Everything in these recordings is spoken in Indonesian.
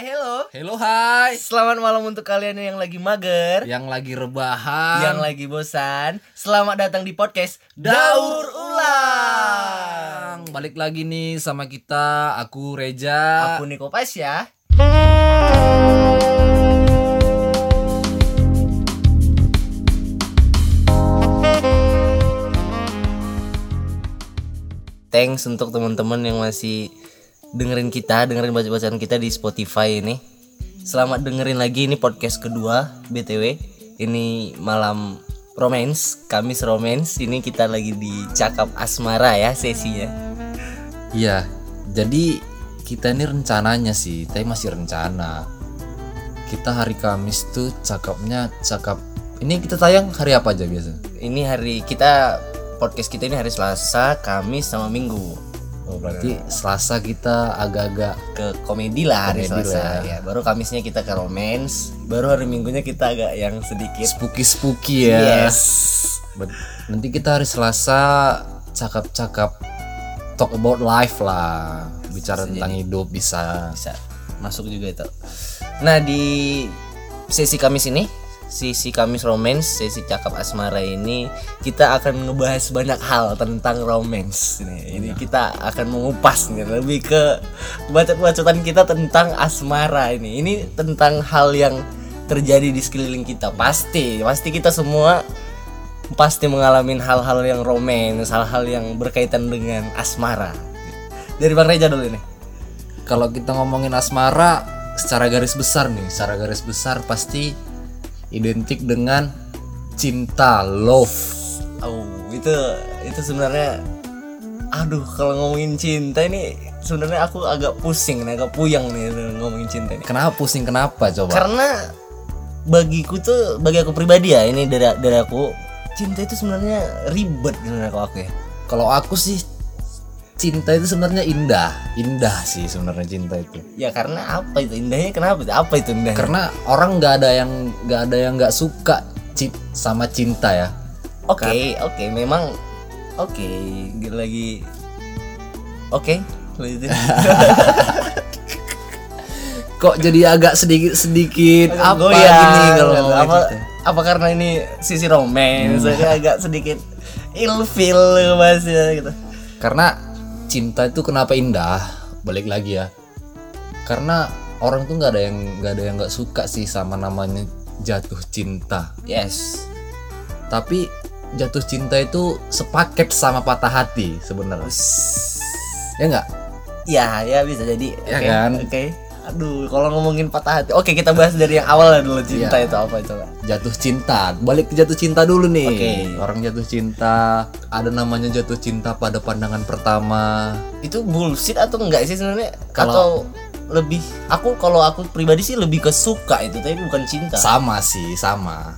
Hai, hello. Hello hai Selamat malam untuk kalian yang lagi mager, Yang lagi rebahan yang lagi bosan. Selamat datang di podcast Daur Ulang. Balik lagi nih sama kita Aku Reja Aku Niko Pas ya. Thanks untuk teman-teman yang masih dengerin kita, dengerin baca-bacaan kita di Spotify ini. Selamat dengerin lagi ini podcast kedua BTW. Ini malam romance, Kamis romance. Ini kita lagi di Cakap Asmara ya sesinya. Iya Jadi kita ini rencananya sih Tapi masih rencana Kita hari Kamis tuh cakapnya cakap Ini kita tayang hari apa aja biasa? Ini hari kita podcast kita ini hari Selasa, Kamis sama Minggu. Oh berarti Selasa kita agak-agak Ke komedi lah hari Komedi Selasa lah ya. Baru Kamisnya kita ke romance, baru hari Minggunya kita agak yang sedikit spooky-spooky ya Yes. Nanti kita hari Selasa cakap-cakap talk about life lah, bicara tentang hidup bisa. bisa masuk juga itu. Nah di sesi Kamis ini, sesi Kamis romance, sesi cakap asmara ini kita akan ngebahas banyak hal tentang romance. Ini, ini kita akan mengupas nih lebih ke bacot-bacotan kita tentang asmara ini. Ini tentang hal yang terjadi di sekeliling kita. Pasti, pasti kita semua pasti mengalami hal-hal yang romance, hal-hal yang berkaitan dengan asmara. Dari Bang Reja dulu nih. Kalau kita ngomongin asmara secara garis besar nih, secara garis besar pasti identik dengan cinta, love. Oh, itu itu sebenarnya aduh kalau ngomongin cinta ini sebenarnya aku agak pusing nih, agak puyang nih ngomongin cinta ini. Kenapa pusing kenapa coba? Karena bagiku tuh bagi aku pribadi ya, ini dari dari aku cinta itu sebenarnya ribet gitu kalau aku ya. Kalau aku sih cinta itu sebenarnya indah, indah sih sebenarnya cinta itu. Ya karena apa itu indahnya kenapa? Apa itu indahnya? Karena orang nggak ada yang nggak ada yang nggak suka ci- sama cinta ya. Oke, oke, memang oke, gitu lagi Oke, lanjutin. Kok jadi agak sedikit sedikit apa goyang gini kalau apa cinta? apa karena ini sisi romance jadi agak sedikit ilfil bahasnya gitu Karena cinta itu kenapa indah? Balik lagi ya. Karena orang tuh nggak ada yang nggak ada yang nggak suka sih sama namanya jatuh cinta. yes Tapi jatuh cinta itu sepaket sama patah hati sebenarnya. Ya nggak? ya ya bisa jadi Ya Oke, kan? oke aduh kalau ngomongin patah hati oke kita bahas dari yang awal lah dulu cinta Iya. itu apa coba Jatuh cinta. Balik ke jatuh cinta dulu nih. Oke. Orang jatuh cinta ada namanya jatuh cinta pada pandangan pertama. itu bullshit atau enggak sih sebenarnya Kalau- atau lebih aku kalau aku pribadi sih lebih ke suka itu tapi bukan cinta Sama sih, sama.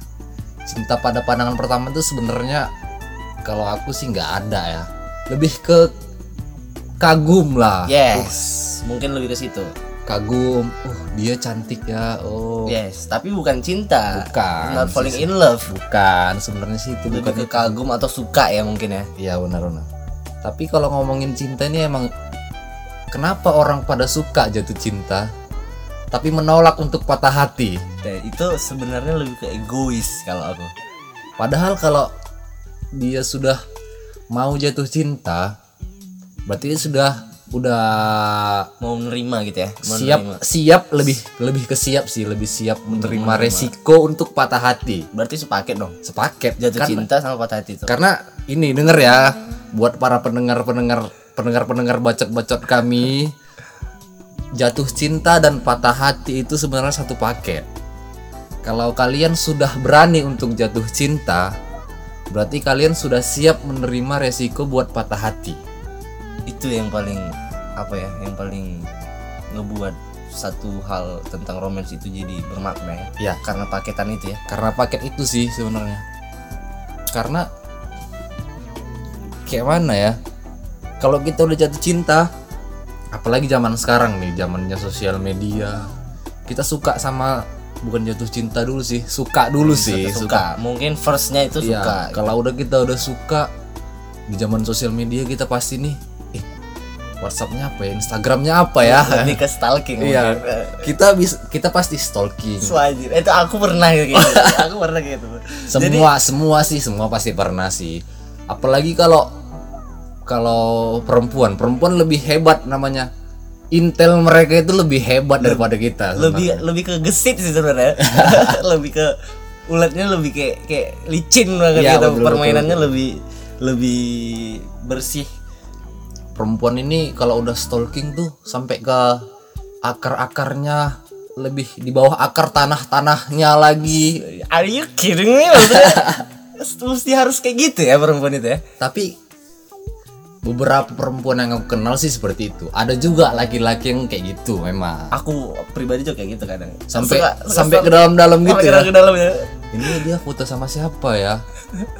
Cinta pada pandangan pertama itu sebenarnya kalau aku sih nggak ada ya. Lebih ke kagum lah. yes mungkin lebih ke situ Kagum. Oh, dia cantik ya. Oh. yes tapi bukan cinta Bukan. not falling in love Bukan, sebenarnya sih itu lebih bukan ke kagum atau suka ya mungkin ya Iya benar benar. Tapi kalau ngomongin cinta ini emang kenapa orang pada suka jatuh cinta tapi menolak untuk patah hati? Nah, itu sebenarnya lebih ke egois kalau aku Padahal kalau dia sudah mau jatuh cinta berarti dia sudah udah mau menerima gitu ya mau siap menerima. siap lebih lebih ke siap sih, lebih siap menerima resiko untuk patah hati. berarti sepaket dong Sepaket jatuh Karena- cinta sama patah hati itu Karena ini denger ya buat para pendengar-pendengar pendengar-pendengar bacot-bacot kami jatuh cinta dan patah hati itu sebenarnya satu paket. Kalau kalian sudah berani untuk jatuh cinta, berarti kalian sudah siap menerima resiko buat patah hati. itu yang paling apa ya yang paling ngebuat satu hal tentang romance itu jadi bermakna ya Ya, karena paketan itu ya karena paket itu sih sebenarnya. Karena kayak mana ya? Kalau kita udah jatuh cinta, apalagi zaman sekarang nih, zamannya sosial media, kita suka sama bukan jatuh cinta dulu sih, suka dulu sih, suka. mungkin firstnya itu Iya, suka kalau udah kita udah suka di zaman sosial media kita pasti nih, WhatsAppnya apa ya Instagramnya apa ya lebih ke stalking iya. Eh, kita bisa kita pasti stalking Swajir. Itu aku pernah gitu. aku pernah gitu. semua semua sih semua pasti pernah sih apalagi kalau kalau perempuan perempuan lebih hebat namanya intel mereka itu lebih hebat daripada kita lebih lebih ke gesit sih sebenarnya. lebih ke ulatnya lebih kayak kayak licin banget Iya, gitu. betul, Permainannya lebih lebih bersih. Perempuan ini kalau udah stalking tuh sampai ke akar-akarnya lebih di bawah akar tanah-tanahnya lagi Are you kidding me? Maksudnya mesti harus kayak gitu ya perempuan itu ya. tapi beberapa perempuan yang aku kenal sih seperti itu ada juga laki-laki yang kayak gitu memang Aku pribadi juga kayak gitu kadang. sampai Suka- suka sampai ke dalam-dalam gitu ya ke dalam ya. ini dia foto sama siapa ya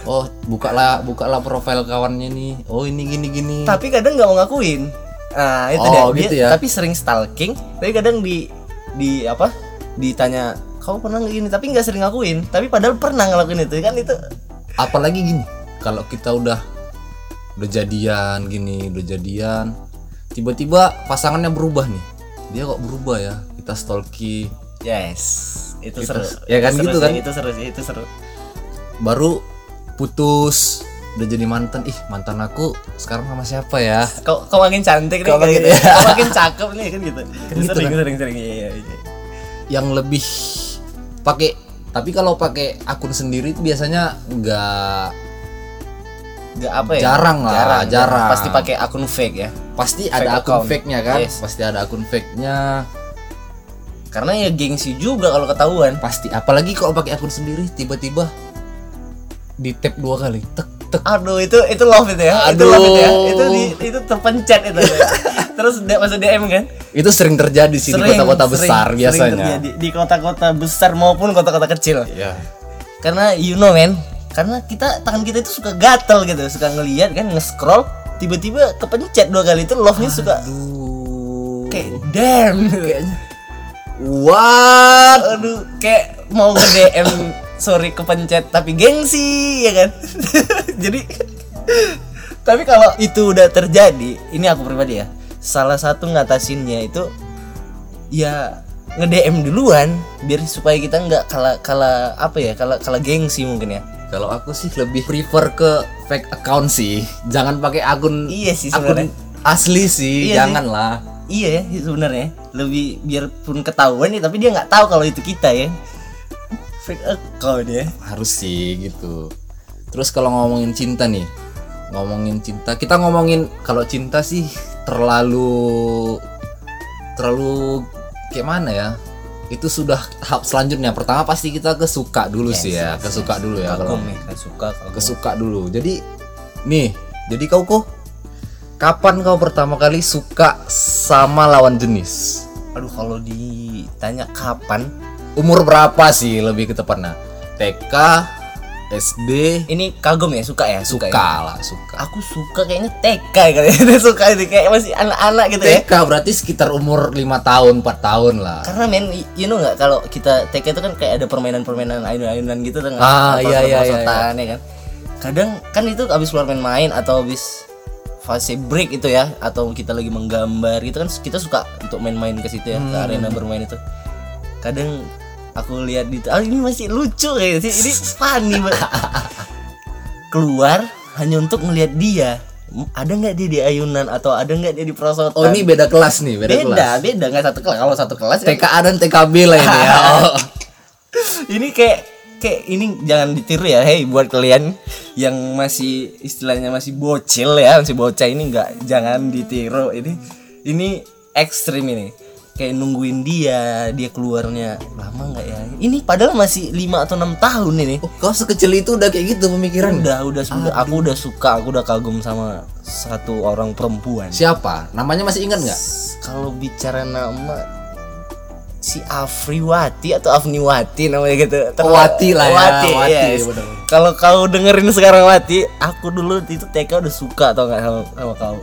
oh bukalah bukalah profil kawannya nih oh ini gini gini Tapi kadang nggak mau ngakuin. Nah, itu Oh, dia. gitu Dia- ya. Tapi sering stalking, tapi kadang di di apa? Ditanya, "Kamu pernah gini?" Tapi nggak sering ngakuin. Tapi padahal pernah ngelakuin itu. Kan itu apalagi gini kalau kita udah udah jadian gini udah jadian tiba-tiba pasangannya berubah nih dia kok berubah ya kita stalking yes. Itu seru. ya kan seru gitu sih, kan? Itu seru sih, itu seru. baru putus udah jadi mantan ih mantan aku sekarang sama siapa ya Kau kau makin cantik nih makin- gitu. ya. Kau makin cakep nih kan gitu. gitu sering, kan? sering sering iya, iya, iya. yang lebih pakai tapi kalau pakai akun sendiri itu biasanya nggak Nggak apa ya? Jarang lah, jarang. Pasti pakai akun fake ya. pasti Fake ada akun account. fake-nya kan Yes. pasti ada akun fake-nya Karena ya gengsi juga kalau ketahuan. pasti apalagi kalau pakai akun sendiri tiba-tiba di tap dua kali tek tek Aduh itu itu love itu ya. Itu Aduh. love itu ya. Itu di, itu terpencet itu. Terus dia masuk DM kan? itu sering terjadi sih di kota-kota sering- besar sering biasanya terjadi. di kota-kota besar maupun kota-kota kecil. Iya. Karena you know man, karena kita tangan kita itu suka gatel gitu, suka ngelihat kan nge-scroll tiba-tiba kepencet dua kali itu love-nya suka Aduh. kayak damn. Kayaknya what? aduh kayak mau nge DM sorry kepencet tapi gengsi ya kan? Jadi tapi kalau itu udah terjadi ini aku pribadi ya salah satu ngatasinnya itu ya nge DM duluan biar supaya kita nggak kalah kalah apa ya kalah kalah gengsi mungkin ya kalau aku sih lebih prefer ke fake account sih. Jangan pakai akun Iya sih akun asli sih Iya sih. janganlah. Iya ya sebenarnya. Lebih biarpun ketahuan nih tapi dia nggak tahu kalau itu kita ya. Fake account ya. Harus sih gitu. Terus kalau ngomongin cinta nih ngomongin cinta kita ngomongin kalau cinta sih terlalu terlalu kayak mana ya itu sudah tahap selanjutnya. Pertama pasti kita kesuka dulu sih ya. kesuka dulu ya kalau ya kan suka kagum. kesuka dulu. Jadi nih jadi kau kok kapan kau pertama kali suka sama lawan jenis? Aduh kalau ditanya kapan? Umur berapa sih? Lebih ke tepatnya. TK SD ini kagum ya suka ya? Suka, suka ya? lah suka. Aku suka kayaknya TK ya kayaknya suka ini. Kayak masih anak-anak gitu ya. TK berarti sekitar umur 5 tahun 4 tahun lah. Karena men you know nggak kalau kita TK itu kan kayak ada permainan-permainan ayunan-ayunan gitu kan Ah, iya, iya, iya, perosotan, ya kan? Kadang kan itu abis keluar main-main atau abis fase break itu ya atau kita lagi menggambar gitu kan kita suka untuk main-main ke situ ya ke Hmm. arena bermain itu. Kadang aku lihat di ah ini masih lucu kayak sih ini funny banget. Keluar hanya untuk ngelihat dia. Ada nggak dia di ayunan atau ada nggak dia di perosotan? Oh ini beda kelas nih beda, beda kelas. beda. Nggak satu kelas. Kalau satu kelas kan TKA dan TKB lah ini ya. Oh. ini kayak kayak ini jangan ditiru ya. Hei buat kalian yang masih istilahnya masih bocil ya masih bocah ini nggak jangan ditiru. Ini ini ekstrim ini kayak nungguin dia dia keluarnya. Lama nggak ya? Ini padahal masih 5 atau enam tahun ini. Oh, kau sekecil itu udah kayak gitu pemikiran? Udah udah sudah aku udah suka aku udah kagum sama satu orang perempuan. Siapa? Namanya masih ingat nggak? Kalau bicara nama si Afriwati atau Afniwati namanya gitu. Oh, Wati lah ya, Wati, Wati, yes. Kalau kau dengerin sekarang Wati, aku dulu itu TK udah suka atau nggak sama, sama kau.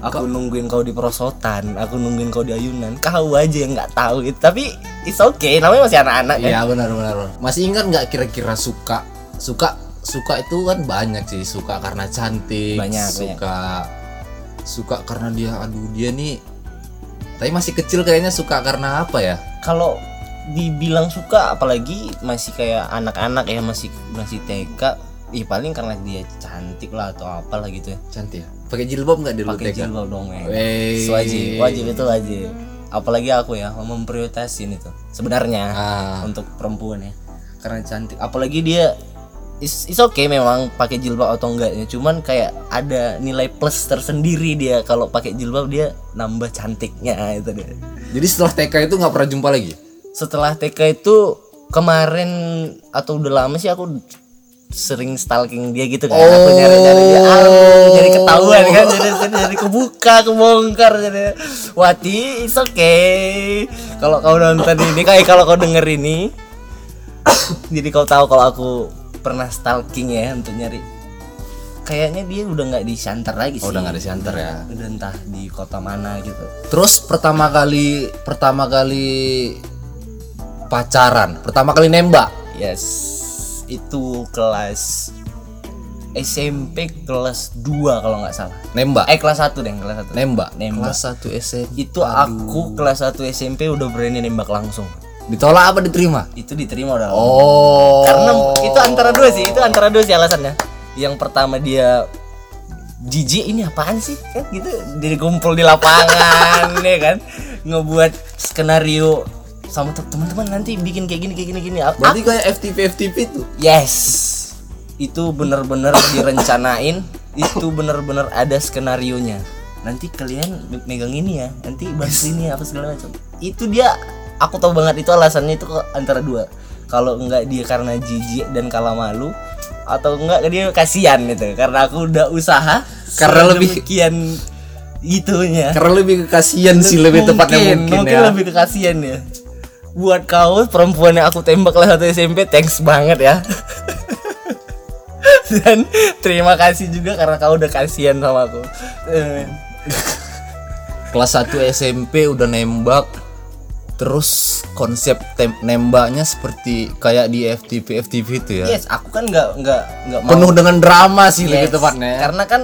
Aku nungguin kau di perosotan, aku nungguin kau di ayunan. Kau aja yang nggak tahu itu. Tapi it's okay, namanya masih anak-anak kan. Iya benar benar. benar. Masih ingat nggak kira-kira suka suka suka itu kan banyak sih suka karena cantik Banyak, suka suka karena dia aduh dia nih tapi masih kecil kayaknya suka karena apa ya kalau dibilang suka apalagi masih kayak anak-anak ya masih masih TK Ih paling karena dia cantik lah atau apalah gitu ya. Cantik. Ya pakai jilbab nggak di lu pakai jilbab dong men. Wey. wajib wajib itu wajib. Apalagi aku ya memprioritasin itu sebenarnya ah. untuk perempuan ya. Karena cantik. Apalagi dia is, is okay memang pakai jilbab atau enggaknya cuman kayak ada nilai plus tersendiri dia. Kalau pakai jilbab dia nambah cantiknya itu dia. Jadi setelah TK itu nggak pernah jumpa lagi? Setelah TK itu kemarin atau udah lama sih aku sering stalking dia gitu kan. Aku nyari nyari dia. Aduh, jadi ketahuan kan. Jadi jadi, jadi kebuka kebongkar jadi. Wati it's okay. Kalau kau nonton ini kayak kalau kau denger ini jadi kau tahu kalau aku pernah stalking ya untuk nyari. Kayaknya dia udah nggak di Shanter lagi sih oh, udah nggak ada center ya? Udah entah di kota mana gitu. Terus pertama kali pertama kali pacaran pertama kali nembak? Yes, itu kelas SMP kelas 2 kalau nggak salah. nembak Eh kelas 1 deh, kelas 1. nembak Nembak. kelas 1 SMP Itu aku kelas 1 SMP udah berani nembak langsung. ditolak apa diterima Itu diterima udah. oh Karena itu antara dua sih, itu antara dua sih alasannya. Yang pertama dia jijik ini apaan sih? Kan gitu jadi kumpul di lapangan ya kan. Ngebuat skenario sama teman-teman nanti bikin kayak gini kayak gini gini. Apa? berarti kayak FTP FTP tuh Yes. Itu bener-bener direncanain, itu bener-bener ada skenario nya. Nanti kalian me- megang ini ya, nanti bantu ini apa segala macam. Itu dia aku tahu banget itu alasannya itu antara dua. Kalau enggak dia karena jijik dan kalah malu atau enggak dia kasihan gitu karena aku udah usaha Karena lebih- sedemikian gitunya karena lebih kekasian sih lebih tepatnya mungkin, ya lebih ke kasihan ya buat kau perempuan yang aku tembak kelas satu SMP thanks banget ya. Dan terima kasih juga karena kau udah kasihan sama aku. Kelas 1 SMP udah nembak terus konsep tem- nembaknya seperti kayak di FTP FTP itu ya? Yes aku kan nggak nggak nggak penuh dengan drama sih lebih Yes, tepatnya. karena kan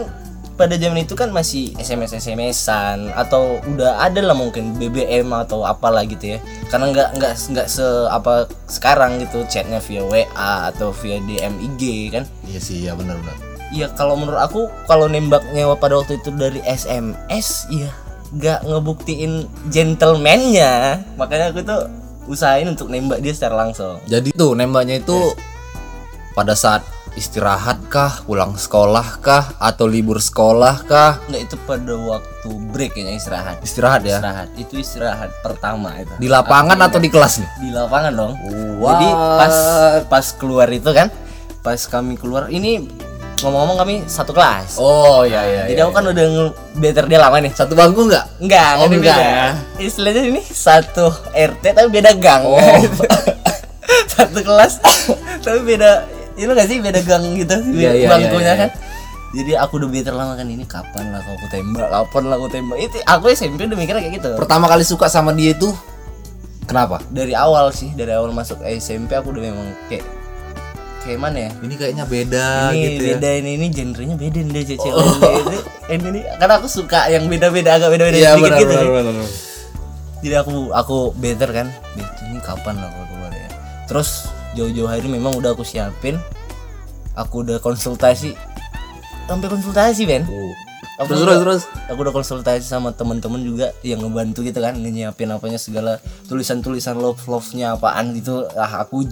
pada zaman itu kan masih SMS SMSan atau udah ada lah mungkin BBM atau apalah gitu ya. Karena nggak nggak nggak se apa sekarang gitu chatnya via WA atau via DM IG kan. Iya sih ya benar-benar Iya kalau menurut aku kalau nembaknya pada waktu itu dari SMS ya nggak ngebuktiin gentlemannya. Makanya aku tuh usahain untuk nembak dia secara langsung. Jadi tuh nembaknya itu pada saat istirahat kah pulang sekolah kah atau libur sekolah kah nggak itu pada waktu break kayaknya istirahat. Istirahat ya? Istirahat. Itu istirahat pertama itu. Di lapangan atau di kelas nih? Di lapangan dong. What? jadi pas pas keluar itu kan pas kami keluar ini ngomong-ngomong kami satu kelas. Oh iya iya jadi aku kan udah nge- better dia lama nih. Satu bangku nggak? Enggak, Oh, enggak, enggak ya? Istilahnya ini satu RT tapi beda gang. Oh. satu kelas tapi beda itu gak sih beda gang gitu Iya, iya, bangkunya iya, iya. kan. Jadi aku udah better lama kan ini kapan lah aku tembak, kapan lah aku tembak. Itu aku SMP udah mikirnya kayak gitu. pertama kali suka sama dia itu kenapa Dari awal sih, dari awal masuk SMP aku udah memang kayak kayak mana ya? ini kayaknya beda ini gitu ya beda ini ini genrenya beda nih cewek ini, ini, ini karena aku suka yang beda-beda agak beda-beda iya sedikit gitu benar benar jadi aku aku better kan better ini kapan lah aku keluar ya terus jauh-jauh hari memang udah aku siapin. Aku udah konsultasi. Sampai konsultasi Ben. Aku terus udah- terus terus? aku udah konsultasi sama teman-teman juga yang ngebantu gitu kan nyiapin apanya segala tulisan-tulisan love love nya apaan gitu. Ah aku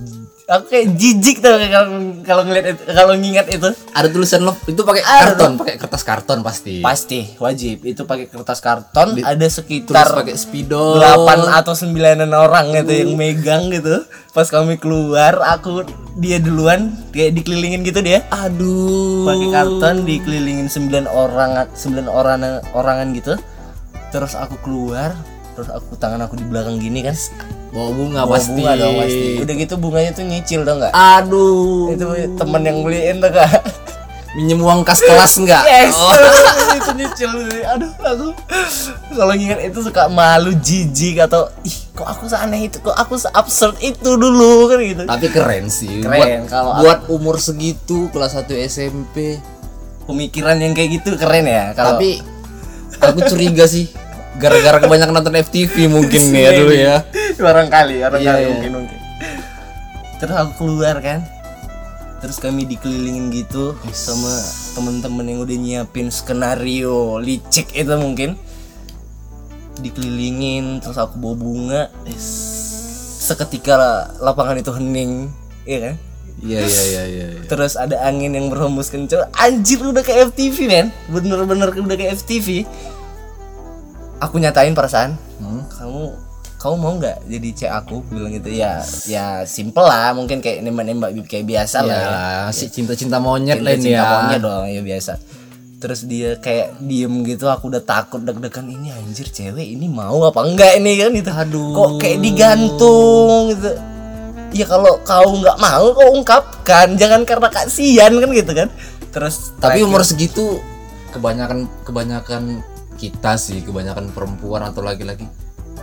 aku kayak jijik tuh kalau kalau ngeliat itu- kalau ngingat itu. Ada tulisan love itu pakai Ada. karton pakai kertas karton pasti. Pasti wajib. Itu pakai kertas karton ada terus sekitar pakai spidol. 8 atau 9 orang gitu yang megang gitu. Pas kami keluar aku dia duluan kayak dikelilingin gitu dia. Aduh. Pakai karton dikelilingin 9 orang 9 orang orangan gitu. Terus aku keluar terus aku tangan aku di belakang gini kan bawa bunga Bawa pasti. bunga dong pasti. Udah gitu bunganya tuh nyicil dong nggak? Aduh. Itu temen yang beliin tuh kak. Minjem uang kas kelas enggak Yes, itu nyicil. Aduh, aku kalau nginget itu suka malu, jijik atau ih, kok aku seaneh itu, kok aku absurd itu dulu? Kan gitu. tapi keren sih. Keren, buat, kalau buat umur segitu kelas 1 SMP Pemikiran yang kayak gitu keren ya. Kalau tapi aku curiga sih gara-gara kebanyakan nonton FTV mungkin nih ya dulu ya. Barangkali barangkali Iya, iya. mungkin mungkin. Terus aku keluar kan. Terus kami dikelilingin gitu sama temen-temen yang udah nyiapin skenario licik itu mungkin. Dikelilingin terus aku bawa bunga. Is, seketika lapangan itu hening iya kan? Iya iya iya iya iya. terus ada angin yang berhembus kencang anjir udah kayak FTV men. Bener-bener udah kayak FTV aku nyatain perasaan Hmm? kamu kamu mau nggak jadi cek aku? Bilang gitu. Ya ya simple lah mungkin kayak nembak-nembak kayak biasa lah ya. ya si cinta-cinta monyet Cinta- lain cinta ya. maunya doang ya biasa. Terus dia kayak diem gitu aku udah takut deg-degan ini anjir cewek ini mau apa enggak ini? Kan itu Aduh. kok kayak digantung gitu. Ya kalau kau nggak mau kau ungkapkan. Jangan karena kasihan kan gitu kan. Terus tapi terakhir- umur segitu kebanyakan kebanyakan kita sih kebanyakan perempuan atau laki-laki.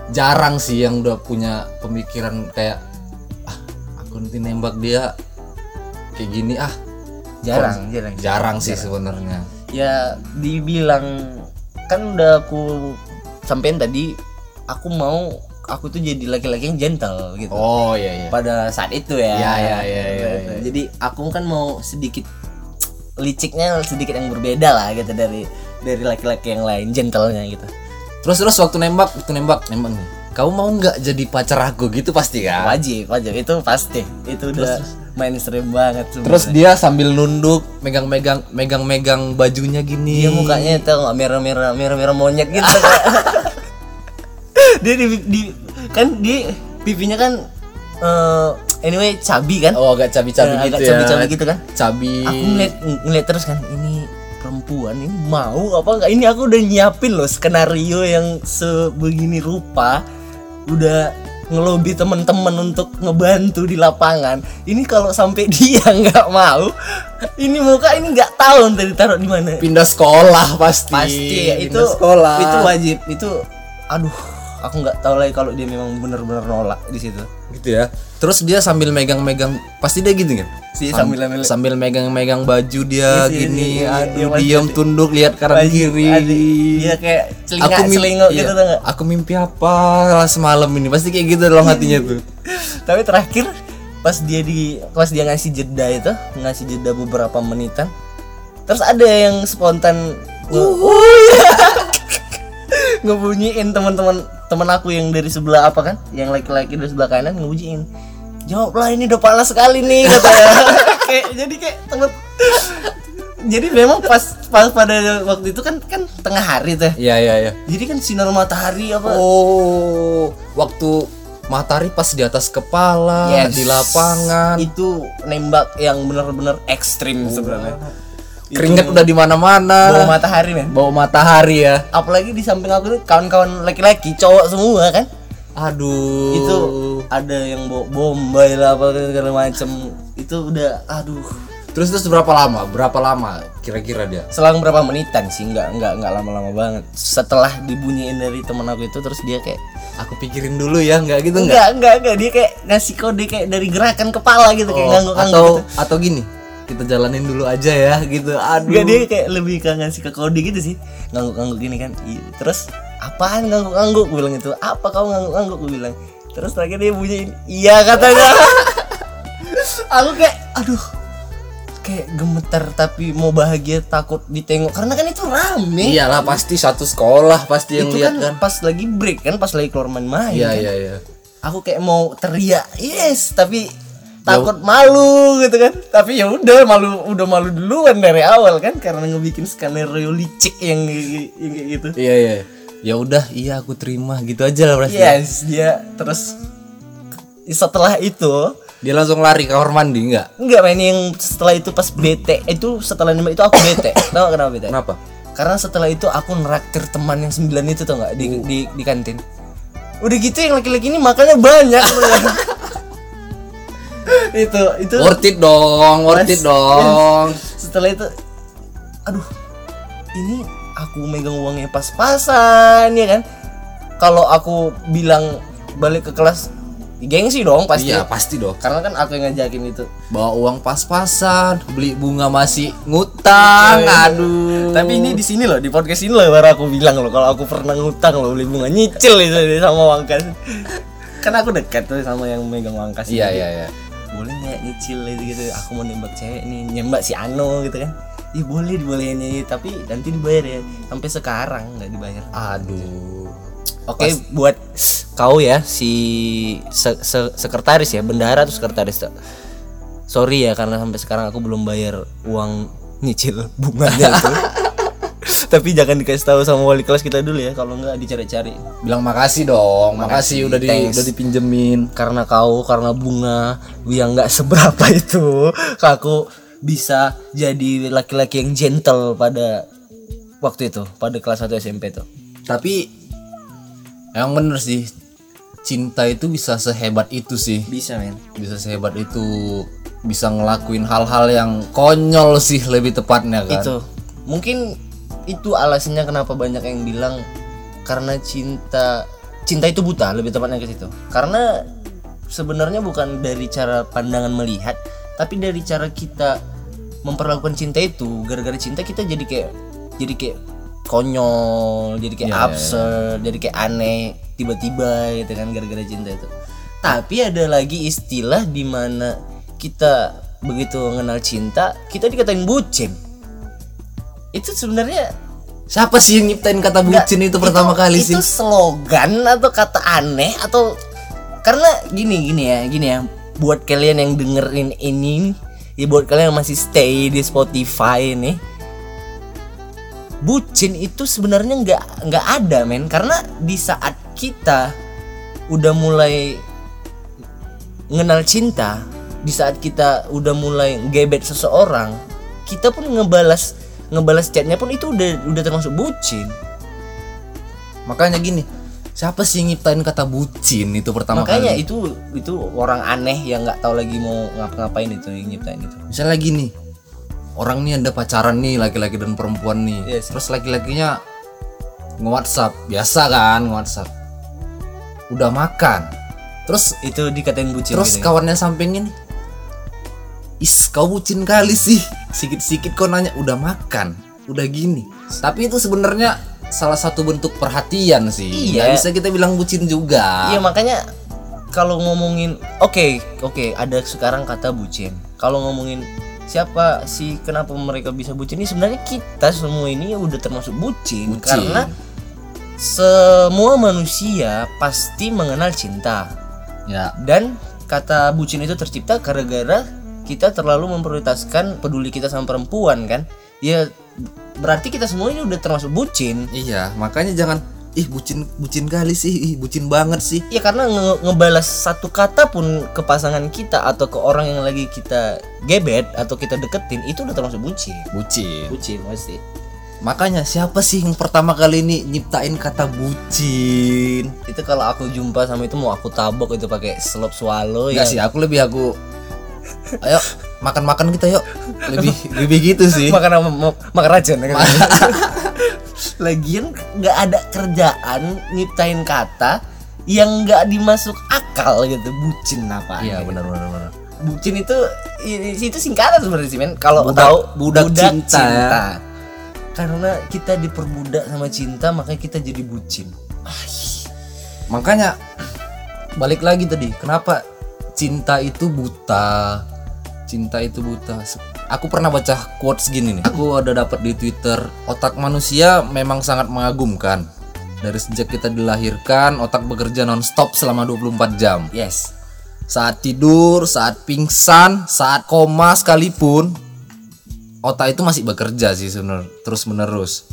Jarang sih yang udah punya pemikiran kayak ah aku nanti nembak dia kayak gini ah. Jarang jarang. jarang. Sih sebenarnya. Ya dibilang kan udah aku sampein tadi aku mau aku tuh jadi laki-laki yang gentle gitu. Oh iya iya. Pada saat itu ya. Iya, iya, iya, iya, iya. Jadi aku kan mau sedikit liciknya sedikit yang berbeda lah gitu dari dari laki-laki yang lain, gentlenya gitu. terus terus waktu nembak waktu nembak nembak nih kamu mau nggak jadi pacar aku gitu pasti kan Wajib, wajib itu pasti. Itu udah mainstream banget sebenarnya. terus dia sambil nunduk megang-megang megang-megang bajunya gini dia mukanya itu nggak merah-merah merah-merah monyet gitu. dia di, di- kan di pipinya kan eh, anyway cabi kan. oh agak cabi-cabi Eh, gitu agak ya cabi-cabi gitu kan. cabi aku ngeliat ngeliat terus kan ini perempuan ini mau apa enggak ini aku udah nyiapin loh skenario yang sebegini rupa. Udah ngelobi temen-temen untuk ngebantu di lapangan. Ini kalau sampai dia nggak mau ini muka ini nggak tahu nanti ditaruh di mana. Pindah sekolah pasti. Pasti ya, itu Pindah sekolah. itu wajib. Itu aduh aku nggak tahu lagi kalau dia memang benar-benar nolak di situ. Gitu ya terus dia sambil megang-megang pasti dia gitu kan? Si Sam- sambil ambil- sambil megang-megang baju dia Iya, iya, gini iya, iya, aduh iya, diam tunduk lihat kanan kiri. dia kayak celingak aku mimpi celingok iya, gitu tuh nggak? aku mimpi apa semalam ini? Pasti kayak gitu dalam hatinya tuh. Tapi terakhir pas dia di pas dia ngasih jeda itu ngasih jeda beberapa menitan terus ada yang spontan nge- ngebunyiin teman-teman teman aku yang dari sebelah apa kan? Yang laki-laki dari sebelah kanan ngebunyiin jawablah ini udah panas sekali nih katanya. Kayak jadi kayak temen jadi memang pas pas pada waktu itu kan kan tengah hari tuh iya iya iya. Jadi kan sinar matahari apa? Oh waktu matahari pas di atas kepala Yes. di lapangan. Itu nembak yang benar-benar ekstrim sebenarnya. Keringet udah di mana-mana. bawa matahari men. Bau matahari ya. Apalagi di samping aku tuh kawan-kawan laki-laki cowok semua kan aduh. Itu ada yang bawa bombay lah apa segala macem. Itu udah aduh. Terus terus berapa lama? Berapa lama kira-kira dia? Selang berapa menitan sih? Nggak nggak nggak lama-lama banget. Setelah dibunyiin dari temen aku itu terus dia kayak aku pikirin dulu ya nggak gitu nggak? Enggak enggak enggak dia kayak ngasih kode kayak dari gerakan kepala gitu kayak Oh, ngangguk-ngangguk atau gitu. atau gini kita jalanin dulu aja ya gitu. Aduh Enggak dia kayak lebih ke ngasih ke kode gitu sih. Ngangguk-ngangguk gini kan. Iya. Terus apaan ngangguk-ngangguk? Gue bilang gitu. Apa kau ngangguk-ngangguk? Gue bilang. Terus terakhir dia bunyiin Iya katanya. Aku kayak Aduh Kayak gemeter tapi mau bahagia takut ditengok. Karena kan itu rame. Iyalah pasti satu sekolah pasti yang Itu lihat kan, kan. pas lagi break kan Pas lagi keluar main-main iya kan. iya iya. Aku kayak mau teriak Yes Tapi takut malu gitu kan. Tapi ya udah malu udah malu duluan dari awal kan karena ngebikin skenario licik yang, yang kayak gitu. Iya iya ya udah iya aku terima. Gitu aja lah berarti yes dia terus setelah itu dia langsung lari ke kamar mandi nggak enggak main yang setelah itu pas bete. Itu setelah nembak itu aku bete. Tau gak kenapa bete? Kenapa? Karena setelah itu aku neraktir teman yang sembilan itu tau nggak? Di, di di kantin. Udah gitu yang laki-laki ini makannya banyak itu itu. Worth it dong worth it dong. setelah itu aduh ini aku megang uangnya pas-pasan ya kan kalau aku bilang balik ke kelas gengsi dong pasti Iya pasti dong. karena kan aku yang ngajakin itu Bawa uang pas-pasan, beli bunga masih ngutang. Aduh. tapi ini di sini loh di podcast ini loh baru aku bilang loh kalau aku pernah ngutang loh beli bunga nyicil itu sama wangkas kan aku dekat tuh sama yang megang wangkas Iya Jadi, iya iya. boleh nggak nyicil itu gitu aku mau nembak cewek nih nembak si Ano gitu kan Iya boleh dibolehin nyanyi tapi nanti dibayar ya sampai sekarang nggak dibayar Aduh. Oke, buat kau ya si se- se- sekretaris ya, bendahara atau sekretaris tuh. Sorry ya karena sampai sekarang aku belum bayar uang nyicil bunganya itu. Tapi jangan dikasih tahu sama wali kelas kita dulu ya, kalau nggak dicari-cari. Bilang makasih dong. Makasih, Makasih, udah di thanks. udah dipinjemin. Karena kau, karena bunga yang nggak seberapa itu, aku bisa jadi laki-laki yang gentle pada waktu itu, pada kelas 1 SMP tuh. Tapi yang bener sih cinta itu bisa sehebat itu sih. Bisa men. Bisa sehebat itu bisa ngelakuin hal-hal yang konyol sih lebih tepatnya kan. itu mungkin itu alasannya kenapa banyak yang bilang karena cinta cinta itu buta lebih tepatnya ke situ karena sebenarnya bukan dari cara pandangan melihat tapi dari cara kita memperlakukan cinta itu gara-gara cinta kita jadi kayak jadi kayak konyol jadi kayak Iya, iya, absurd jadi kayak aneh tiba-tiba gitu kan gara-gara cinta itu. Tapi ada lagi istilah di mana kita begitu mengenal cinta kita dikatain bucin. Itu sebenarnya Siapa sih yang nyiptain kata nggak- bucin itu pertama kali itu sih? slogan atau kata aneh atau karena gini gini ya gini ya buat kalian yang dengerin ini ya buat kalian yang masih stay di Spotify ini bucin itu sebenarnya nggak nggak ada men. Karena di saat kita udah mulai mengenal cinta di saat kita udah mulai gebet seseorang kita pun ngebalas ngebalas chatnya pun itu udah udah termasuk bucin. Makanya gini, siapa sih yang nyiptain kata bucin itu pertama makanya kali? itu itu orang aneh yang nggak tahu lagi mau ngapa-ngapain itu yang nyiptain itu Misalnya gini, orang nih ada pacaran nih laki-laki dan perempuan nih. Sih. Terus laki-lakinya nge-WhatsApp, biasa kan nge-WhatsApp. Udah makan. Terus itu dikatain bucin terus gitu ya. kawannya sampingin Is, kau bucin kali sih. Sikit-sikit kau nanya udah makan, udah gini. Tapi itu sebenarnya salah satu bentuk perhatian sih. Iya. Nggak bisa kita bilang bucin juga. iya makanya kalau ngomongin oke oke ada sekarang kata bucin kalau ngomongin siapa sih kenapa mereka bisa bucin ini sebenarnya kita semua ini udah termasuk bucin, Bucin. karena semua manusia pasti mengenal cinta Ya, dan kata bucin itu tercipta gara-gara kita terlalu memprioritaskan peduli kita sama perempuan kan ya berarti kita semua ini udah termasuk bucin Iya, makanya jangan ih bucin bucin kali sih, ih bucin banget sih. ya karena nge- ngebalas satu kata pun ke pasangan kita atau ke orang yang lagi kita gebet atau kita deketin itu udah termasuk bucin Bucin. bucin pasti Makanya siapa sih yang pertama kali ini nyiptain kata bucin? itu kalau aku jumpa sama itu mau aku tabok itu pakai slop swallow ya sih, aku lebih aku Ayo makan-makan kita yuk. Lebih lebih gitu sih. makan makan rajen ya kan? lagian nggak ada kerjaan nyiptain kata yang nggak dimasuk akal gitu bucin apa Iya, benar benar benar. bucin itu itu singkatan sebenarnya sih men kalau Budak- tahu budak cinta, ya. karena kita diperbudak sama cinta makanya kita jadi bucin Makanya balik lagi tadi, kenapa cinta itu buta? Cinta itu buta. Aku pernah baca quotes gini nih. Aku ada dapat di Twitter, otak manusia memang sangat mengagumkan. Dari sejak kita dilahirkan, otak bekerja nonstop selama 24 jam. yes Saat tidur, saat pingsan, saat koma sekalipun, otak itu masih bekerja sih sebenarnya, terus menerus.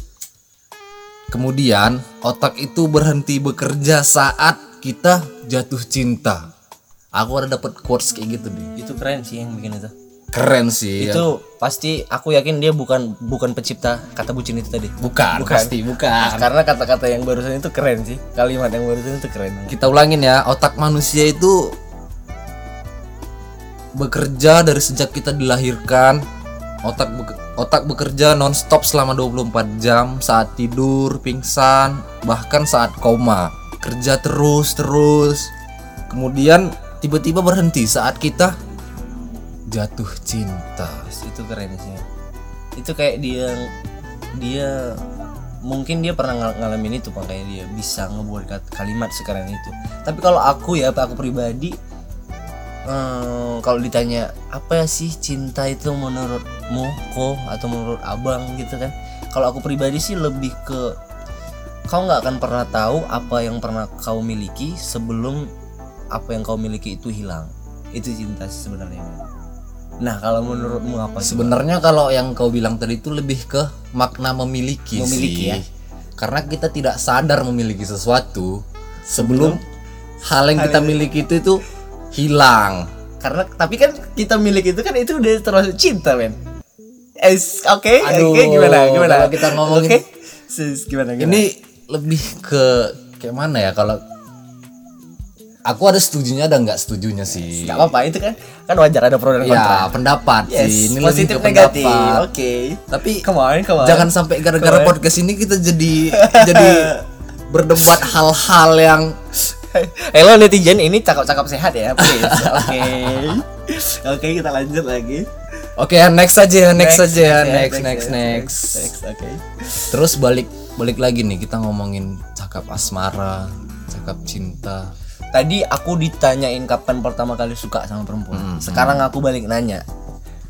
Kemudian otak itu berhenti bekerja saat kita jatuh cinta. Aku ada dapat quotes kayak gitu deh. itu keren sih yang bikin itu Keren sih. ya. itu pasti aku yakin dia bukan bukan pencipta kata bucin itu tadi bukan, bukan. pasti bukan. karena kata-kata yang barusan itu keren sih kalimat yang barusan itu keren Kita ulangin ya, otak manusia itu bekerja dari sejak kita dilahirkan. Otak beke- otak bekerja nonstop selama 24 jam saat tidur, pingsan, bahkan saat koma. Kerja terus terus. kemudian tiba-tiba berhenti saat kita jatuh cinta. Itu keren sih. Itu kayak dia dia mungkin dia pernah ngal- ngalamin itu makanya dia bisa ngebuat kalimat sekarang itu. Tapi kalau aku ya aku pribadi eh, kalau ditanya apa sih cinta itu menurutmu kok atau menurut abang? gitu kan. Kalau aku pribadi sih lebih ke kau nggak akan pernah tahu apa yang pernah kau miliki sebelum apa yang kau miliki itu hilang. Itu cinta sih sebenarnya nah kalau menurutmu apa sebenarnya kalau yang kau bilang tadi itu lebih ke makna memiliki, Memiliki, sih. ya. karena kita tidak sadar memiliki sesuatu sebelum hal yang kita miliki itu itu hilang. Karena tapi kan kita milik itu kan itu udah termasuk cinta men es oke Aduh, oke gimana gimana? kalau kita ngomongin-? Sis, gimana gimana? Ini lebih ke kayak mana ya kalau aku ada setujunya ada nggak setujunya sih? Nggak apa-apa itu kan kan wajar ada pro dan kontra. ya pendapat yes sih. Ini positif negatif oke. Tapi come on come on. Jangan sampai gara-gara podcast ini kita jadi jadi berdebat hal-hal yang Hello netizen ini cakap-cakap sehat ya please. Oke. Oke kita lanjut lagi. Oke ya next aja ya next, aja ya next next ya, next, next oke. Terus balik balik lagi nih kita ngomongin cakap asmara cakap cinta tadi aku ditanyain kapan pertama kali suka sama perempuan. Sekarang aku balik nanya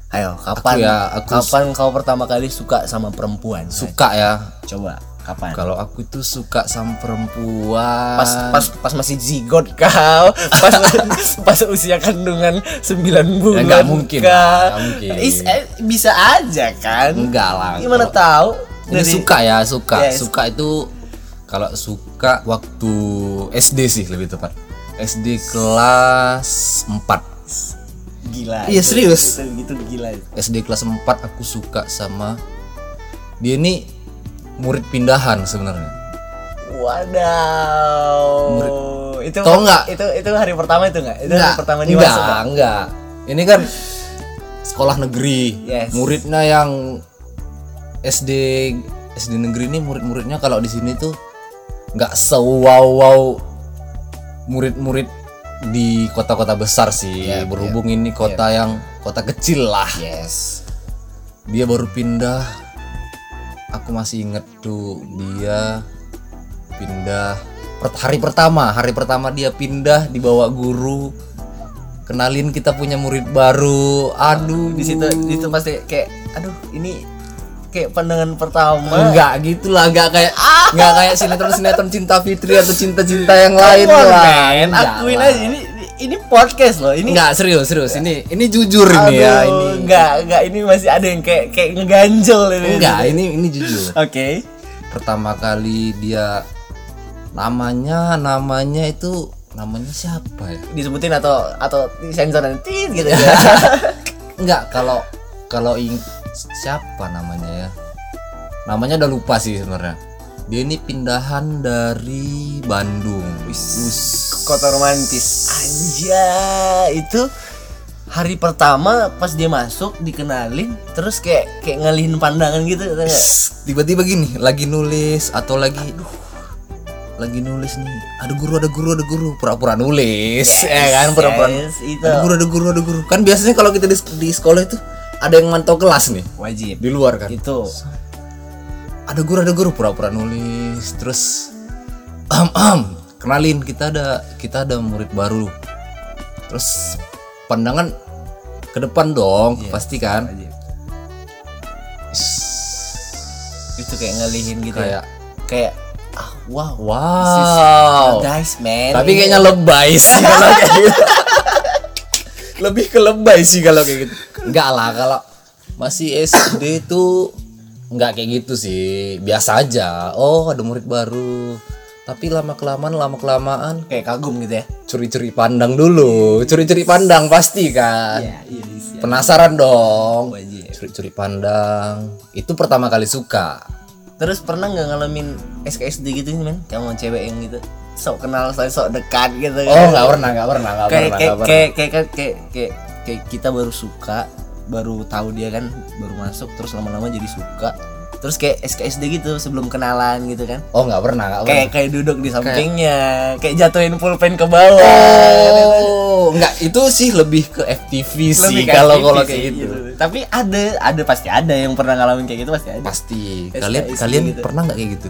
ayo kapan Aku ya, aku- kapan kau pertama kali suka sama perempuan? Suka ya. Coba kapan? Kalau aku itu suka sama perempuan. Pas pas pas masih zigot kau. Pas pas usia kandungan 9 bulan Ya, nggak mungkin kau. lah, nggak mungkin. Is- eh, bisa aja kan? Enggak lah gimana tahu? Ini suka ya suka. Yes. suka itu kalau suka waktu SD sih lebih tepat SD kelas 4 gila Iya, itu- serius. itu, itu gila itu. SD kelas 4 aku suka sama dia ini murid pindahan sebenarnya wadaw itu Tau nggak? itu itu hari pertama itu nggak itu hari pertama dia enggak, masuk nggak? enggak. Ini kan sekolah negeri. Yes. Muridnya yang SD SD negeri ini murid-muridnya kalau di sini tuh nggak sewow-wow murid-murid di kota-kota besar sih. Yep, Berhubung ini kota yang kota kecil lah. yes Dia baru pindah. Aku masih inget tuh dia pindah hari pertama hari pertama dia pindah dibawa guru kenalin kita punya murid baru aduh di situ di situ pasti kayak aduh ini kayak pandangan pertama. Enggak gitulah enggak kayak enggak kayak sinetron sinetron cinta fitri atau cinta cinta yang lain Come on, lah. man. Akuin lah. aja ini ini podcast loh ini enggak serius serius. Ini ini jujur Aduh, ini ya ini. enggak enggak ini masih ada yang kayak kayak ngeganjel ini. Enggak ini ini jujur. Oke. Pertama kali dia namanya namanya itu namanya siapa ya? Disebutin atau atau sensor nanti gitu ya. Enggak kalau kalau siapa namanya ya? Namanya udah lupa sih sebenarnya. Dia ini pindahan dari Bandung. Us. kota romantis. Anja itu hari pertama pas dia masuk dikenalin terus kayak kayak ngalihin pandangan gitu tiba-tiba gini lagi nulis atau lagi lagi nulis nih ada guru ada guru ada guru. Pura-pura nulis ya kan? Pura-pura Yes, itu. Ada guru ada guru ada guru. Kan biasanya kalau kita di, di sekolah itu ada yang mantau kelas nih. Wajib. Di luar kan? Itu. Ada guru ada guru pura-pura nulis. Terus am am kenalin kita ada kita ada murid baru. Terus pandangan ke depan dong pasti kan? wajib. Itu kayak ngalihin gitu kayak ya. kayak ah wow. Wow. guys man. Tapi kayaknya lebay sih kalau kayak gitu lebih ke lebay sih kalau kayak gitu. Enggak lah kalau masih SD itu enggak kayak gitu sih. Biasa aja. Oh ada murid baru. Tapi lama kelamaan lama kelamaan kayak kagum gitu ya. Curi-curi pandang dulu. Curi-curi pandang pasti kan. Iya iya iya. penasaran dong. Wajib. curi-curi pandang. Itu pertama kali suka. Terus pernah nggak ngalamin SKSD gitu sih men? Kamu cewek yang gitu sok kenal saya sok dekat gitu oh nggak pernah nggak pernah nggak kayak pernah kayak nggak pernah. kayak kayak kayak kayak kayak kayak kita baru suka baru tahu dia kan baru masuk terus lama-lama jadi suka. Terus kayak SKSD gitu sebelum kenalan gitu kan. Oh nggak pernah nggak pernah. Kayak kayak duduk di sampingnya kayak jatuhin pulpen ke bawah. Oh nggak itu sih lebih ke FTV sih kalau kalau kayak gitu. tapi ada ada pasti ada yang pernah ngalamin kayak gitu pasti ada. Pasti. SKSD kalian kalian gitu. pernah nggak kayak gitu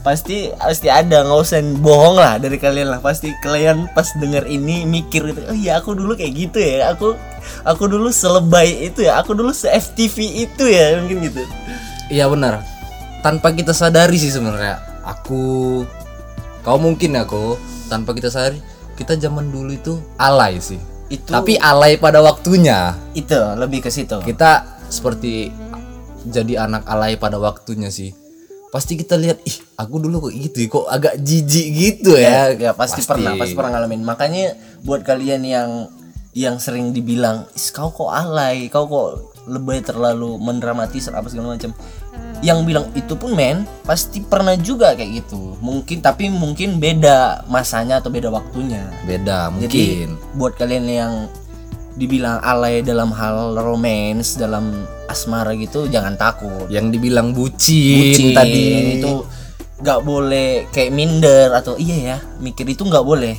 pasti pasti ada nggak usah bohong lah dari kalian lah. Pasti kalian pas denger ini mikir gitu oh iya aku dulu kayak gitu ya. Aku aku dulu selebay itu ya aku dulu se FTV itu ya mungkin gitu. Iya benar. Tanpa kita sadari sih sebenarnya. Aku kau mungkin aku tanpa kita sadari kita zaman dulu itu alay sih. Itu tapi alay pada waktunya. Itu lebih ke situ. Kita seperti jadi anak alay pada waktunya sih pasti kita lihat ih aku dulu kok gitu ya, kok agak jijik gitu ya. Ya pasti, pernah pasti pernah ngalamin. Makanya buat kalian yang yang sering dibilang Is, kau kok alay kau kok lebay terlalu mendramatisir apa segala macam. Yang bilang itu pun men pasti pernah juga kayak gitu. Mungkin tapi mungkin beda masanya atau beda waktunya. Beda jadi mungkin. buat kalian yang dibilang alay dalam hal romance dalam asmara gitu jangan takut. Yang dibilang bucin, bucin. tadi. Itu nggak boleh kayak minder atau iya ya mikir itu nggak boleh.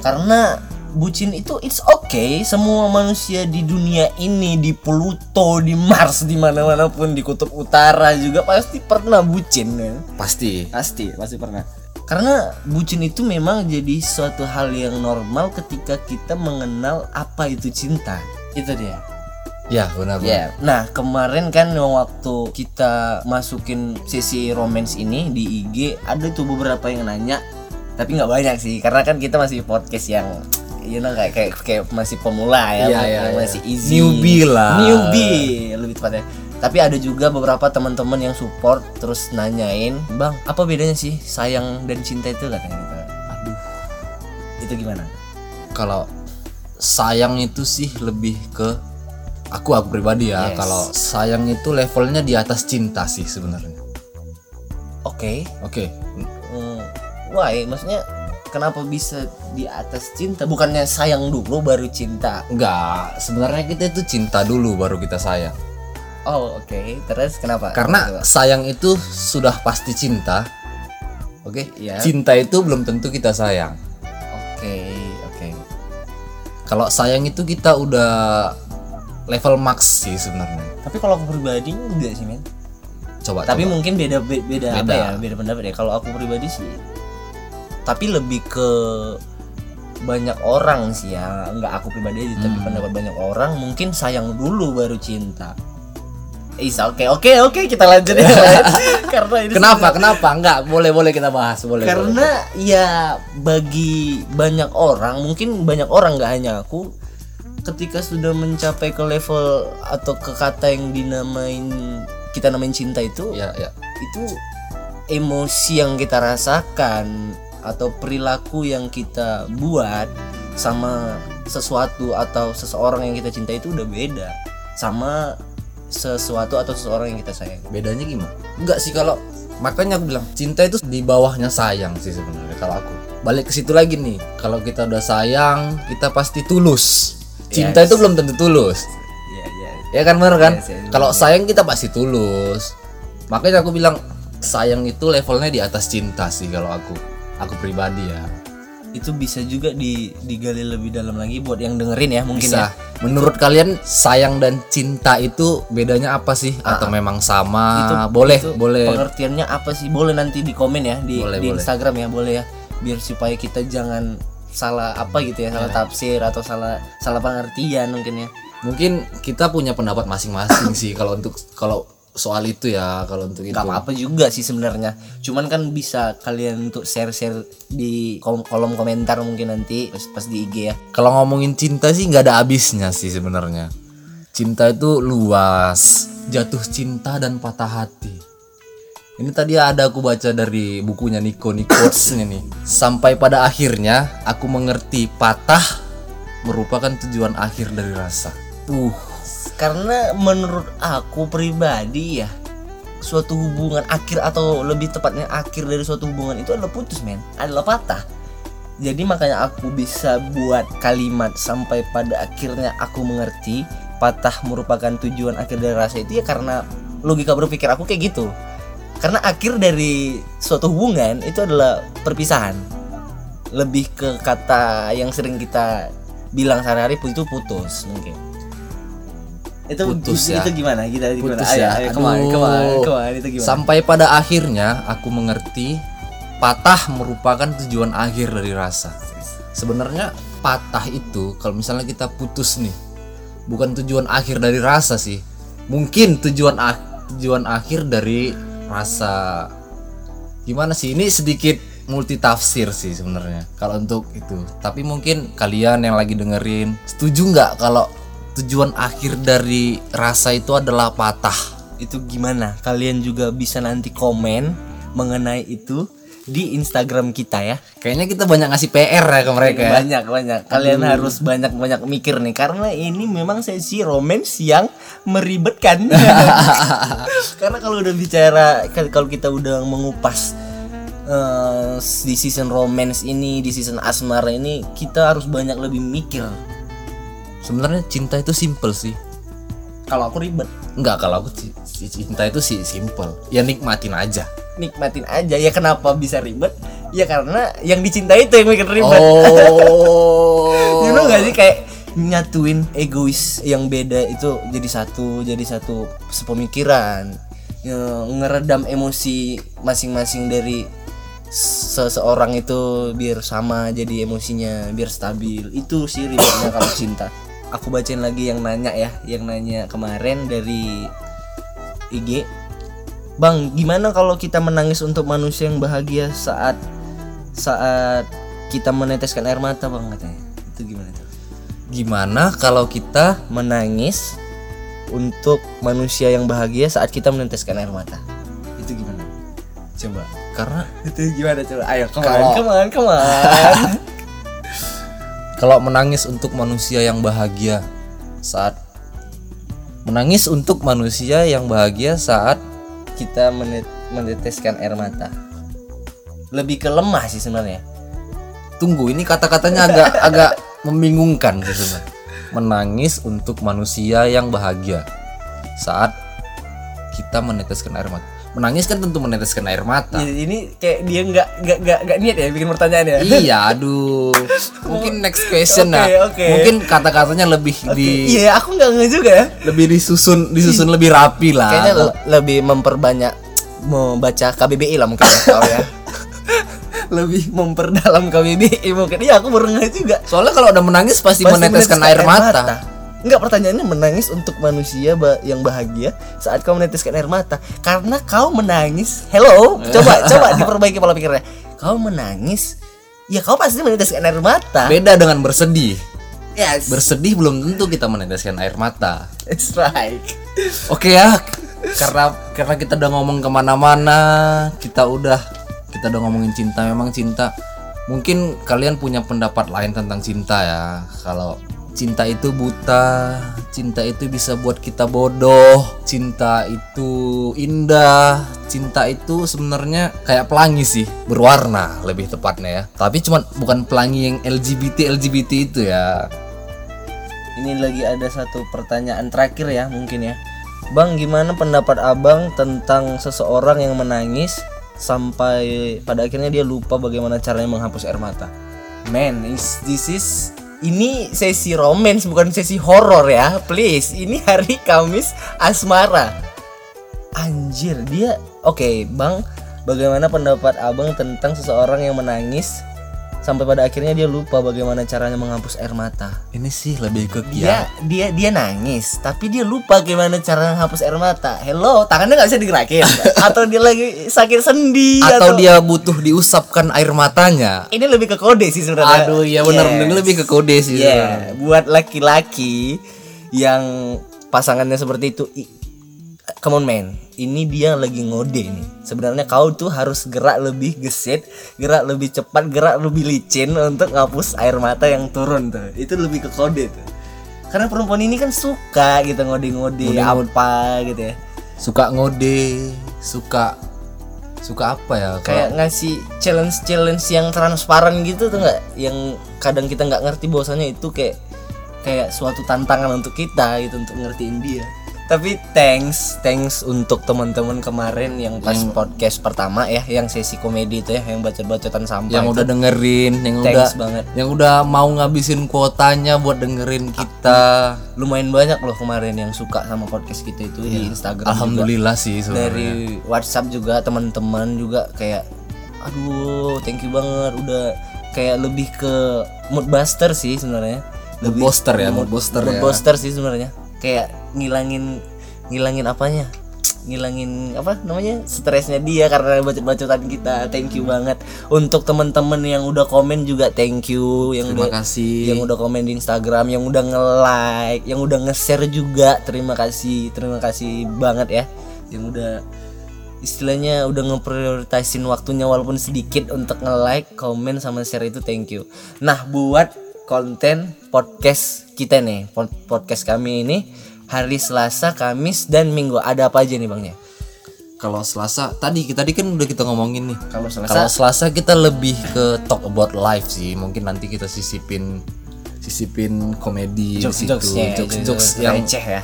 Karena bucin itu it's okay. Semua manusia di dunia ini di Pluto di Mars di mana mana pun di kutub utara juga pasti pernah bucin ya. pasti. Pasti pasti pernah. Karena bucin itu memang jadi suatu hal yang normal ketika kita mengenal apa itu cinta. Itu dia ya benar Ya, nah kemarin kan waktu kita masukin sesi romance ini di IG ada tuh beberapa yang nanya, tapi nggak banyak sih karena kan kita masih podcast yang you know kayak kayak, kayak masih pemula ya, Iya, yang iya, iya. masih easy. Newbie lah. Newbie lebih tepatnya. Tapi ada juga beberapa teman-teman yang support terus nanyain, "Bang, apa bedanya sih sayang dan cinta itu katanya gitu." Aduh. Itu gimana? kalau sayang itu sih lebih ke aku aku pribadi ya Yes. kalau sayang itu levelnya di atas cinta sih sebenarnya Oke. oke Hmm, why? Maksudnya kenapa bisa di atas cinta? Bukannya sayang dulu baru cinta? enggak sebenarnya kita itu cinta dulu baru kita sayang Oh oke. Terus kenapa? karena sayang itu sudah pasti cinta oke Iya. cinta itu belum tentu kita sayang Oke oke. kalau sayang itu kita udah level max sih sebenarnya Tapi kalau aku pribadi enggak sih men. coba Tapi coba. mungkin beda be- beda, apa Beda. ya? Beda pendapat ya. Kalau aku pribadi sih. Tapi lebih ke banyak orang sih ya. Enggak aku pribadi aja, tapi Hmm. pendapat banyak orang mungkin sayang dulu baru cinta. Is oke oke oke kita lanjut ya. Karena ini kenapa kenapa enggak boleh boleh kita bahas boleh boleh. karena ya bagi banyak orang mungkin banyak orang nggak hanya aku ketika sudah mencapai ke level atau ke kata yang dinamain kita namain cinta itu ya ya. itu emosi yang kita rasakan atau perilaku yang kita buat sama sesuatu atau seseorang yang kita cinta itu udah beda sama sesuatu atau seseorang yang kita sayang. Bedanya gimana? Enggak sih kalau makanya aku bilang cinta itu di bawahnya sayang sih sebenarnya kalau aku. Balik ke situ lagi nih kalau kita udah sayang kita pasti tulus cinta Yes. itu belum tentu tulus. Iya iya. Ya kan bener kan? Yes, yes, kalau sayang kita pasti tulus. Makanya aku bilang sayang itu levelnya di atas cinta sih kalau aku. Aku pribadi ya. Itu bisa juga di, digali lebih dalam lagi buat yang dengerin ya mungkin bisa. ya. Menurut kalian sayang dan cinta itu bedanya apa sih? Atau memang sama? Itu- boleh itu boleh. pengertiannya apa sih? Boleh nanti di komen ya di, Boleh, di boleh. Instagram ya boleh ya. Biar supaya kita jangan salah apa gitu ya salah tafsir atau salah salah pengertian mungkin ya. Mungkin kita punya pendapat masing-masing sih kalau untuk kalau soal itu ya kalau untuk itu. apa-apa juga sih sebenarnya. Cuman kan bisa kalian untuk share-share di kolom, kolom komentar mungkin nanti pas, pas di IG ya. Kalau ngomongin cinta sih nggak ada habisnya sih sebenarnya. Cinta itu luas jatuh cinta dan patah hati ini tadi ada aku baca dari bukunya Nico Nichols nih. Sampai pada akhirnya aku mengerti patah merupakan tujuan akhir dari rasa. Uh. Karena menurut aku pribadi ya suatu hubungan akhir atau lebih tepatnya akhir dari suatu hubungan itu adalah putus men. Adalah patah. Jadi makanya aku bisa buat kalimat sampai pada akhirnya aku mengerti patah merupakan tujuan akhir dari rasa itu ya karena logika berpikir aku kayak gitu karena akhir dari suatu hubungan itu adalah perpisahan lebih ke kata yang sering kita bilang sehari-hari itu putus mungkin itu Putus itu, ya. itu gimana kita gimana Putus ayo, ya. ayo, ke mana Aduh. ke mana ke mana itu gimana Sampai pada akhirnya aku mengerti patah merupakan tujuan akhir dari rasa. Sebenarnya patah itu kalau misalnya kita putus nih bukan tujuan akhir dari rasa sih. Mungkin tujuan tujuan akhir dari rasa. Gimana sih? Ini sedikit multi tafsir sih sebenarnya kalau untuk itu. Tapi mungkin kalian yang lagi dengerin setuju nggak kalau tujuan akhir dari rasa itu adalah patah? itu gimana kalian juga bisa nanti komen mengenai itu di Instagram kita ya. Kayaknya kita banyak ngasih PR ya ke mereka ya. banyak banyak. Kalian harus banyak banyak mikir nih karena ini memang sesi romance yang meribetkan. Karena kalau udah bicara kalau kita udah mengupas eh, di season romance ini di season asmara ini kita harus banyak lebih mikir. Sebenarnya cinta itu simple sih. kalau aku ribet. Enggak kalau aku ci- cinta itu sih simple. Ya nikmatin aja. nikmatin aja ya kenapa bisa ribet ya karena yang dicintai itu yang bikin ribet Oh. you know gak sih kayak nyatuin egois yang beda itu jadi satu jadi satu sepemikiran Ya, ngeredam emosi masing-masing dari seseorang itu biar sama jadi emosinya biar stabil itu sih ribetnya kalau cinta aku bacain lagi yang nanya ya yang nanya kemarin dari IG Bang, gimana kalau kita menangis untuk manusia yang bahagia saat saat kita meneteskan air mata, Bang katanya. Itu gimana tuh? Gimana kalau kita Menangis untuk manusia yang bahagia saat kita meneteskan air mata. Itu gimana? Coba. karena Itu gimana coba? Ayo, Kalau- on, come on. kalau menangis untuk manusia yang bahagia saat menangis untuk manusia yang bahagia saat kita menet- meneteskan air mata. Lebih ke lemah sih sebenarnya. tunggu ini kata-katanya agak agak membingungkan sih sebenarnya. Menangis untuk manusia yang bahagia saat kita meneteskan air mata. Menangis kan tentu meneteskan air mata. Ya, ini kayak dia nggak nggak nggak nggak niat ya bikin pertanyaan ya. iya, aduh. Mungkin next question Oke, nah. oke. Mungkin kata-katanya lebih di Iya, aku nggak nge juga ya. lebih disusun disusun lebih rapi lah. Kayaknya le- lebih memperbanyak membaca KBBI lah mungkin ya, kau ya. lebih memperdalam KBBI mungkin. Iya, aku baru juga. Soalnya kalau udah menangis pasti, Pasti meneteskan air mata. Enggak pertanyaannya menangis untuk manusia yang bahagia saat kau meneteskan air mata karena kau menangis. Hello, coba coba diperbaiki pola pikirnya. Kau menangis, ya kau pasti meneteskan air mata. Beda dengan bersedih. Yes, Bersedih belum tentu kita meneteskan air mata. it's right. Oke ya, karena karena kita udah ngomong ke mana-mana, kita udah kita udah ngomongin cinta. Memang cinta. Mungkin kalian punya pendapat lain tentang cinta ya. Kalau cinta itu buta, cinta itu bisa buat kita bodoh, cinta itu indah, cinta itu sebenarnya kayak pelangi sih, berwarna lebih tepatnya ya. Tapi cuman bukan pelangi yang LGBT LGBT itu ya. Ini lagi ada satu pertanyaan terakhir ya mungkin ya. Bang, gimana pendapat Abang tentang seseorang yang menangis sampai pada akhirnya dia lupa bagaimana caranya menghapus air mata? Man, is, this is ini sesi romance bukan sesi horor ya. Please, ini hari Kamis asmara. Anjir, dia oke, Bang. Bagaimana pendapat Abang tentang seseorang yang menangis sampai pada akhirnya dia lupa bagaimana caranya menghapus air mata? Ini sih lebih ke dia dia dia nangis tapi dia lupa gimana cara hapus air mata hello tangannya nggak bisa digerakin atau dia lagi sakit sendi atau dia butuh diusapkan air matanya. ini lebih ke kode sih sebenarnya Aduh, iya benar Yes. ini lebih ke kode sih. Iya, buat laki-laki yang pasangannya seperti itu come on man. Ini dia lagi ngode nih. Sebenarnya kau tuh harus gerak lebih gesit gerak lebih cepat gerak lebih licin untuk ngapus air mata yang turun tuh. Itu lebih ke kode tuh. Karena perempuan ini kan suka gitu ngode-ngode apa? gitu ya. Suka ngode, suka suka apa ya? kayak ngasih challenge challenge yang transparan gitu tuh nggak? Yang kadang kita nggak ngerti bahwasanya itu kayak kayak suatu tantangan untuk kita gitu untuk ngertiin dia Tapi thanks, thanks untuk teman-teman kemarin yang pas podcast pertama ya, yang sesi komedi itu ya, yang bacot-bacotan sampah. yang itu. udah dengerin, yang udah Thanks banget. yang udah mau ngabisin kuotanya buat dengerin kita. lumayan banyak loh kemarin yang suka sama podcast kita itu di Instagram juga. Alhamdulillah sih sebenarnya. dari WhatsApp juga teman-teman juga kayak aduh thank you banget udah kayak lebih ke mood buster sih sebenarnya Mood booster ya, mood booster mood ya. booster sih sebenarnya kayak ngilangin ngilangin apanya ngilangin apa namanya stresnya dia karena bacot-bacotan kita thank you banget untuk teman-teman yang udah komen juga thank you yang Terima udah kasih. yang udah komen di Instagram, yang udah nge-like, yang udah nge-share juga. Terima kasih, terima kasih banget ya. Yang udah istilahnya udah ngeprioritasin waktunya walaupun sedikit untuk nge-like, komen sama share itu thank you. Nah, buat konten podcast kita nih, pod- podcast kami ini hari Selasa, Kamis dan Minggu. Ada apa aja nih, Bang ya? Kalau Selasa tadi tadi kan udah kita ngomongin nih. Kalau Selasa Kalau Selasa kita lebih ke talk about life sih. Mungkin nanti kita sisipin sisipin komedi di situ, jokes-jokesnya, jokes-jokes jokes yang receh ya.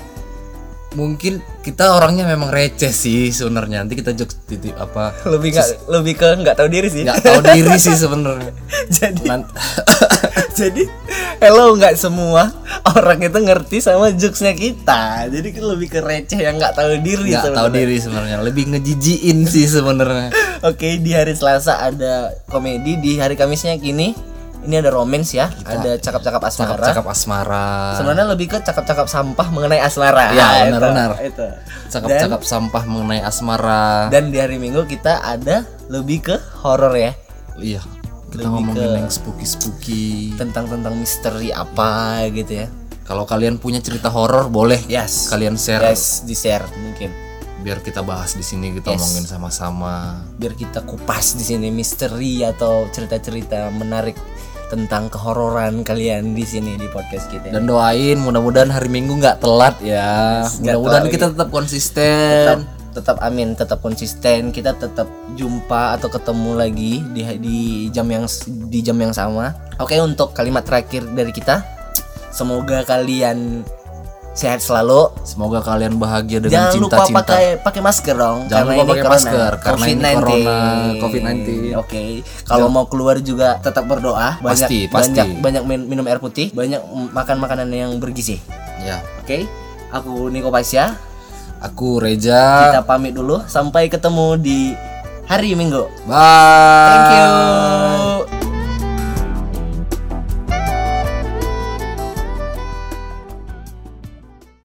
mungkin kita orangnya memang receh sih sebenarnya. Nanti kita jokes titik apa Lebih nggak lebih ke nggak tahu diri sih. nggak tahu diri sih sebenarnya. Jadi Jadi hello nggak semua orang itu ngerti sama jokesnya kita. Jadi lebih ke receh yang nggak tahu diri. nggak tahu diri sebenarnya. Lebih ngejijiin sih sebenarnya. Oke di hari Selasa ada komedi, di hari Kamisnya kini ini ada romance ya, ada cakap-cakap asmara. Cakap asmara. Sebenarnya lebih ke cakap-cakap sampah mengenai asmara. Iya, Itu, benar-benar. Itu. Cakap-cakap sampah mengenai asmara. Dan di hari Minggu kita ada lebih ke horor ya, Iya. Kita Lebih ngomongin ke- yang spooky-spooky. tentang tentang misteri apa gitu ya. Kalau kalian punya cerita horor boleh Yes. kalian share Yes, di share mungkin. biar kita bahas di sini kita Yes. omongin sama-sama. biar kita kupas di sini misteri atau cerita-cerita menarik tentang kehororan kalian di sini di podcast kita. Dan doain mudah-mudahan hari Minggu nggak telat ya. mudah-mudahan kita tetap konsisten. tetap tetap amin, tetap konsisten, kita tetap jumpa atau ketemu lagi di di jam yang di jam yang sama. Oke, untuk kalimat terakhir dari kita, semoga kalian sehat selalu. Semoga kalian bahagia dengan Jangan lupa cinta-cinta. pakai pakai masker dong. Jangan lupa pakai corona. masker, karena ini COVID-19. corona, COVID-19. Oke. Kalau mau keluar juga tetap berdoa. Banyak Pasti, pasti. banyak banyak min- minum air putih, banyak makan makanan yang bergizi. Ya. Oke. Aku Niko Pasya. Aku Reja. Kita pamit dulu. Sampai ketemu di hari Minggu. Bye. Thank you.